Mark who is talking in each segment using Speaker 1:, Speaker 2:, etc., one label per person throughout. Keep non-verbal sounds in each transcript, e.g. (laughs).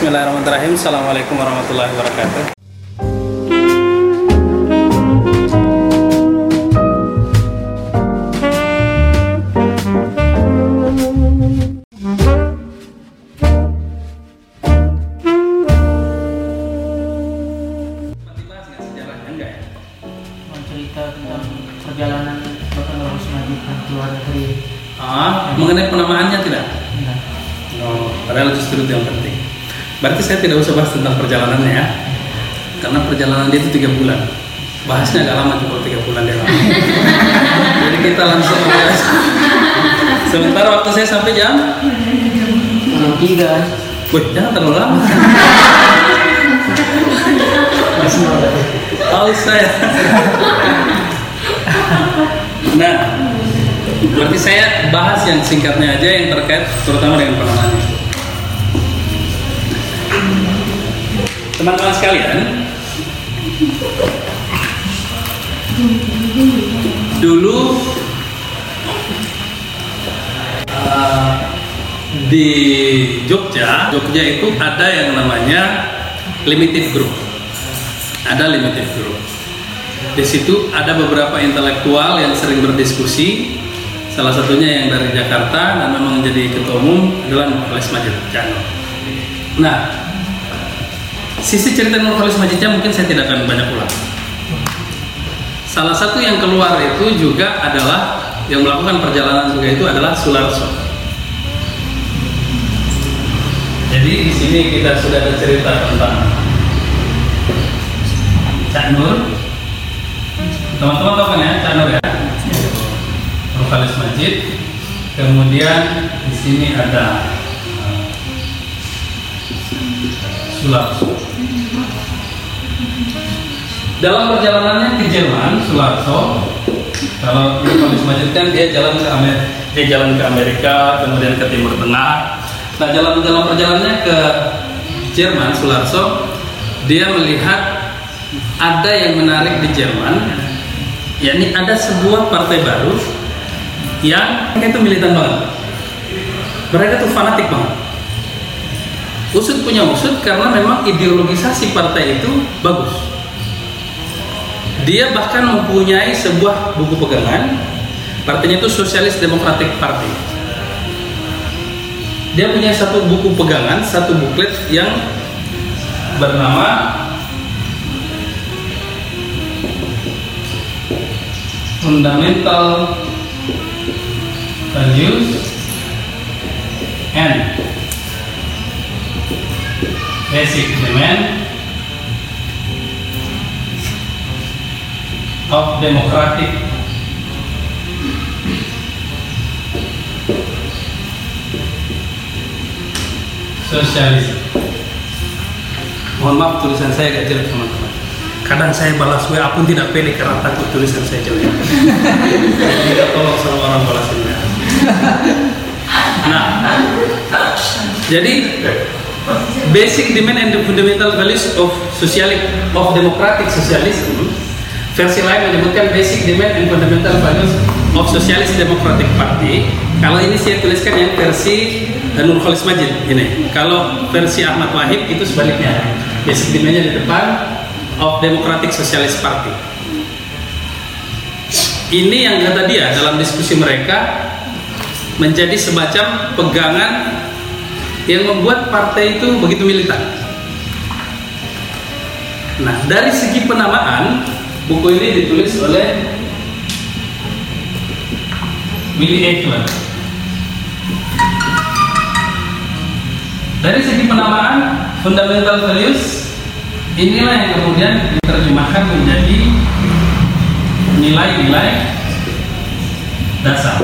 Speaker 1: Bismillahirrahmanirrahim. Assalamualaikum warahmatullahi wabarakatuh. Ah, mengenai penamaannya tidak?
Speaker 2: Enggak.
Speaker 1: Oh, padahal justru itu yang penting. Berarti saya tidak usah bahas tentang perjalanannya ya, karena perjalanan dia itu tiga bulan. Bahasnya agak lama juga tiga bulan dia lama. (laughs) Jadi kita langsung bahas. Sementara waktu saya sampai jam,
Speaker 2: Jam tiga.
Speaker 1: wih jangan terlalu lama.
Speaker 2: Masih mau
Speaker 1: Tahu saya. Nah, berarti saya bahas yang singkatnya aja yang terkait terutama dengan penanaman Teman-teman sekalian, dulu uh, di Jogja, Jogja itu ada yang namanya limited group ada limited group. Di situ ada beberapa intelektual yang sering berdiskusi. Salah satunya yang dari Jakarta dan memang menjadi ketua umum adalah Nurholis Majid. Nah, sisi cerita Nurholis Majidnya mungkin saya tidak akan banyak ulang. Salah satu yang keluar itu juga adalah yang melakukan perjalanan juga itu adalah Sularso. Jadi di sini kita sudah ada cerita tentang Cak Nur teman-teman tahu kan ya Cak Nur ya Nurholis Majid kemudian di sini ada uh, Sularso dalam perjalanannya ke Jerman Sularso kalau Nurholis Majid kan dia jalan ke Amerika dia jalan ke Amerika kemudian ke Timur Tengah nah jalan dalam perjalanannya ke Jerman Sularso dia melihat ada yang menarik di Jerman, yakni ada sebuah partai baru yang mereka itu militan banget. Mereka tuh fanatik banget. Usut punya usut karena memang ideologisasi partai itu bagus. Dia bahkan mempunyai sebuah buku pegangan, partainya itu Socialist Democratic Party. Dia punya satu buku pegangan, satu buklet yang bernama fundamental values and basic demand of democratic socialism. Mohon maaf tulisan saya agak jelek teman-teman. Kadang saya balas WA pun tidak pede karena takut tulisan saya jelek. (laughs) Tidak tolong sama orang balasannya. Nah, jadi basic demand and the fundamental values of socialist of democratic socialism versi lain menyebutkan basic demand and fundamental values of socialist democratic party kalau ini saya tuliskan yang versi Nurholis Majid ini kalau versi Ahmad Wahid itu sebaliknya basic demandnya di depan of Democratic Socialist Party. Ini yang kata dia dalam diskusi mereka menjadi semacam pegangan yang membuat partai itu begitu militan. Nah, dari segi penamaan, buku ini ditulis oleh Willie Eklund. Dari segi penamaan, fundamental values inilah yang kemudian diterjemahkan menjadi nilai-nilai dasar.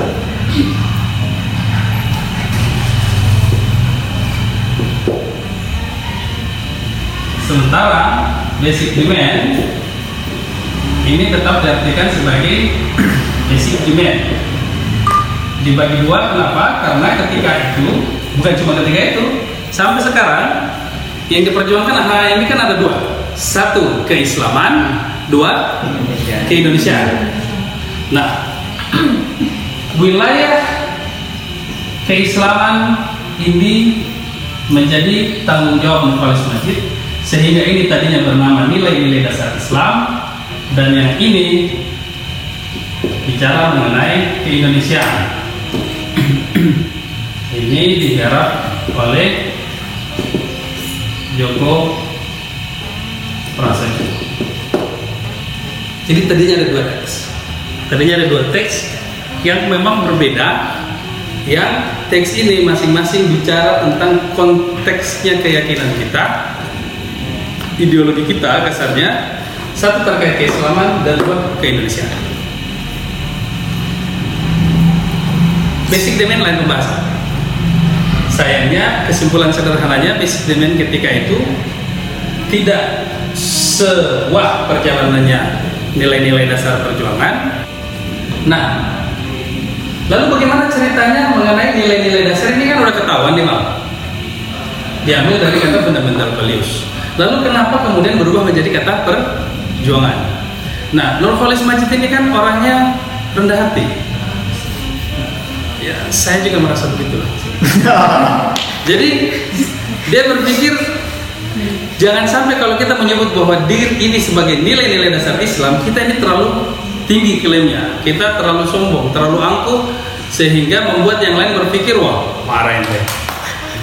Speaker 1: Sementara basic demand ini tetap diartikan sebagai (clears throat) basic demand. Dibagi dua kenapa? Karena ketika itu bukan cuma ketika itu, sampai sekarang yang diperjuangkan nah, ini kan ada dua. Satu keislaman, dua ke-Indonesiaan. Nah, (clears throat) wilayah keislaman ini menjadi tanggung jawab Nurholis Majid sehingga ini tadinya bernama nilai-nilai dasar Islam dan yang ini bicara mengenai keindonesiaan. (clears throat) Ini digarap oleh Joko Prasetyo. Jadi tadinya ada dua teks. Tadinya ada dua teks yang memang berbeda yang teks ini masing-masing bicara tentang konteksnya keyakinan kita ideologi kita kasarnya satu terkait keislaman dan dua keindonesiaan. Basic demand lain pembahasan. Sayangnya kesimpulan sederhananya basic demand ketika itu tidak sewah perjalanannya nilai-nilai dasar perjuangan. Nah lalu bagaimana ceritanya mengenai nilai-nilai dasar? Ini kan udah ketahuan nih mal diambil dari kata fundamental values. Lalu kenapa kemudian berubah menjadi kata perjuangan? Nah, Nurholis Majid ini kan orangnya rendah hati. Ya, saya juga merasa begitu. (laughs) Jadi dia berpikir jangan sampai kalau kita menyebut bahwa diri ini sebagai nilai-nilai dasar Islam, kita ini terlalu tinggi klaimnya. Kita terlalu sombong, terlalu angkuh sehingga membuat yang lain berpikir wah marah deh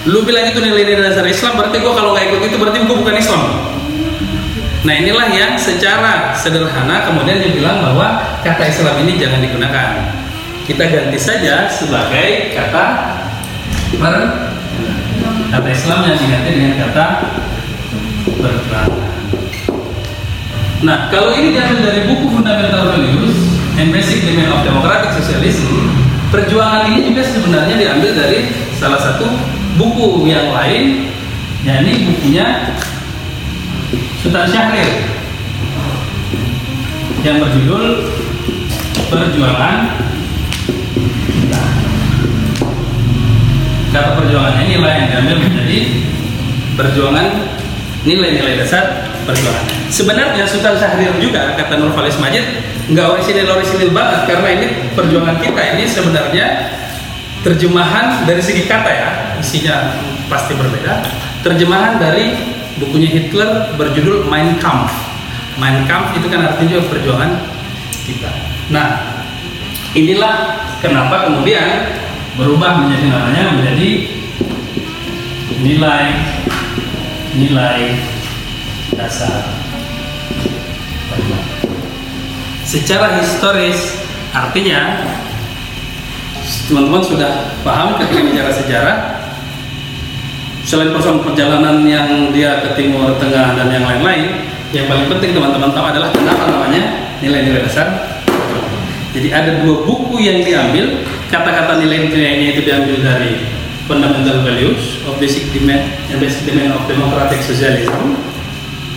Speaker 1: lu bilang itu nilai-nilai dasar Islam berarti gue kalau nggak ikut itu berarti gue bukan Islam nah inilah yang secara sederhana kemudian dibilang bahwa kata Islam ini jangan digunakan. Kita ganti saja sebagai kata per kata Islam yang diganti dengan kata berperang nah kalau ini diambil dari buku Fundamental Values and Basic Demand of Democratic Socialism perjuangan ini juga sebenarnya diambil dari salah satu buku yang lain yakni bukunya Sultan Syahrir yang berjudul Perjuangan Kita. Kata perjuangan ini lah yang diambil menjadi perjuangan nilai-nilai dasar perjuangan. Sebenarnya Sultan Syahrir juga kata Nur Falis Majid nggak orisinil orisinil banget karena ini perjuangan kita ini sebenarnya terjemahan dari segi kata ya isinya pasti berbeda terjemahan dari bukunya Hitler berjudul Mein Kampf. Mein Kampf itu kan artinya juga perjuangan kita. Nah inilah kenapa kemudian berubah menjadi namanya menjadi nilai nilai dasar. Secara historis artinya teman-teman sudah paham ketika bicara sejarah selain persoalan perjalanan yang dia ke timur tengah dan yang lain-lain yang paling penting teman-teman tahu adalah kenapa namanya? Nilai-nilai dasar. Jadi ada dua buku yang diambil. Kata-kata nilai-nilainya itu diambil dari Fundamental Values of Basic Demand and Basic Demand of Democratic Socialism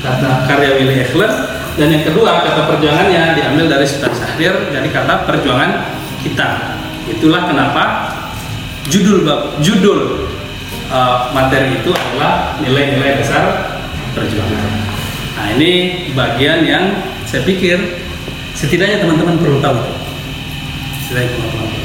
Speaker 1: kata karya Willy Eckler. Dan yang kedua kata perjuangannya diambil dari Sultan Syahrir jadi kata perjuangan kita. Itulah kenapa judul judul uh, materi itu adalah nilai-nilai dasar perjuangan. Nah ini bagian yang saya pikir setidaknya teman-teman perlu tahu. Setidaknya teman-teman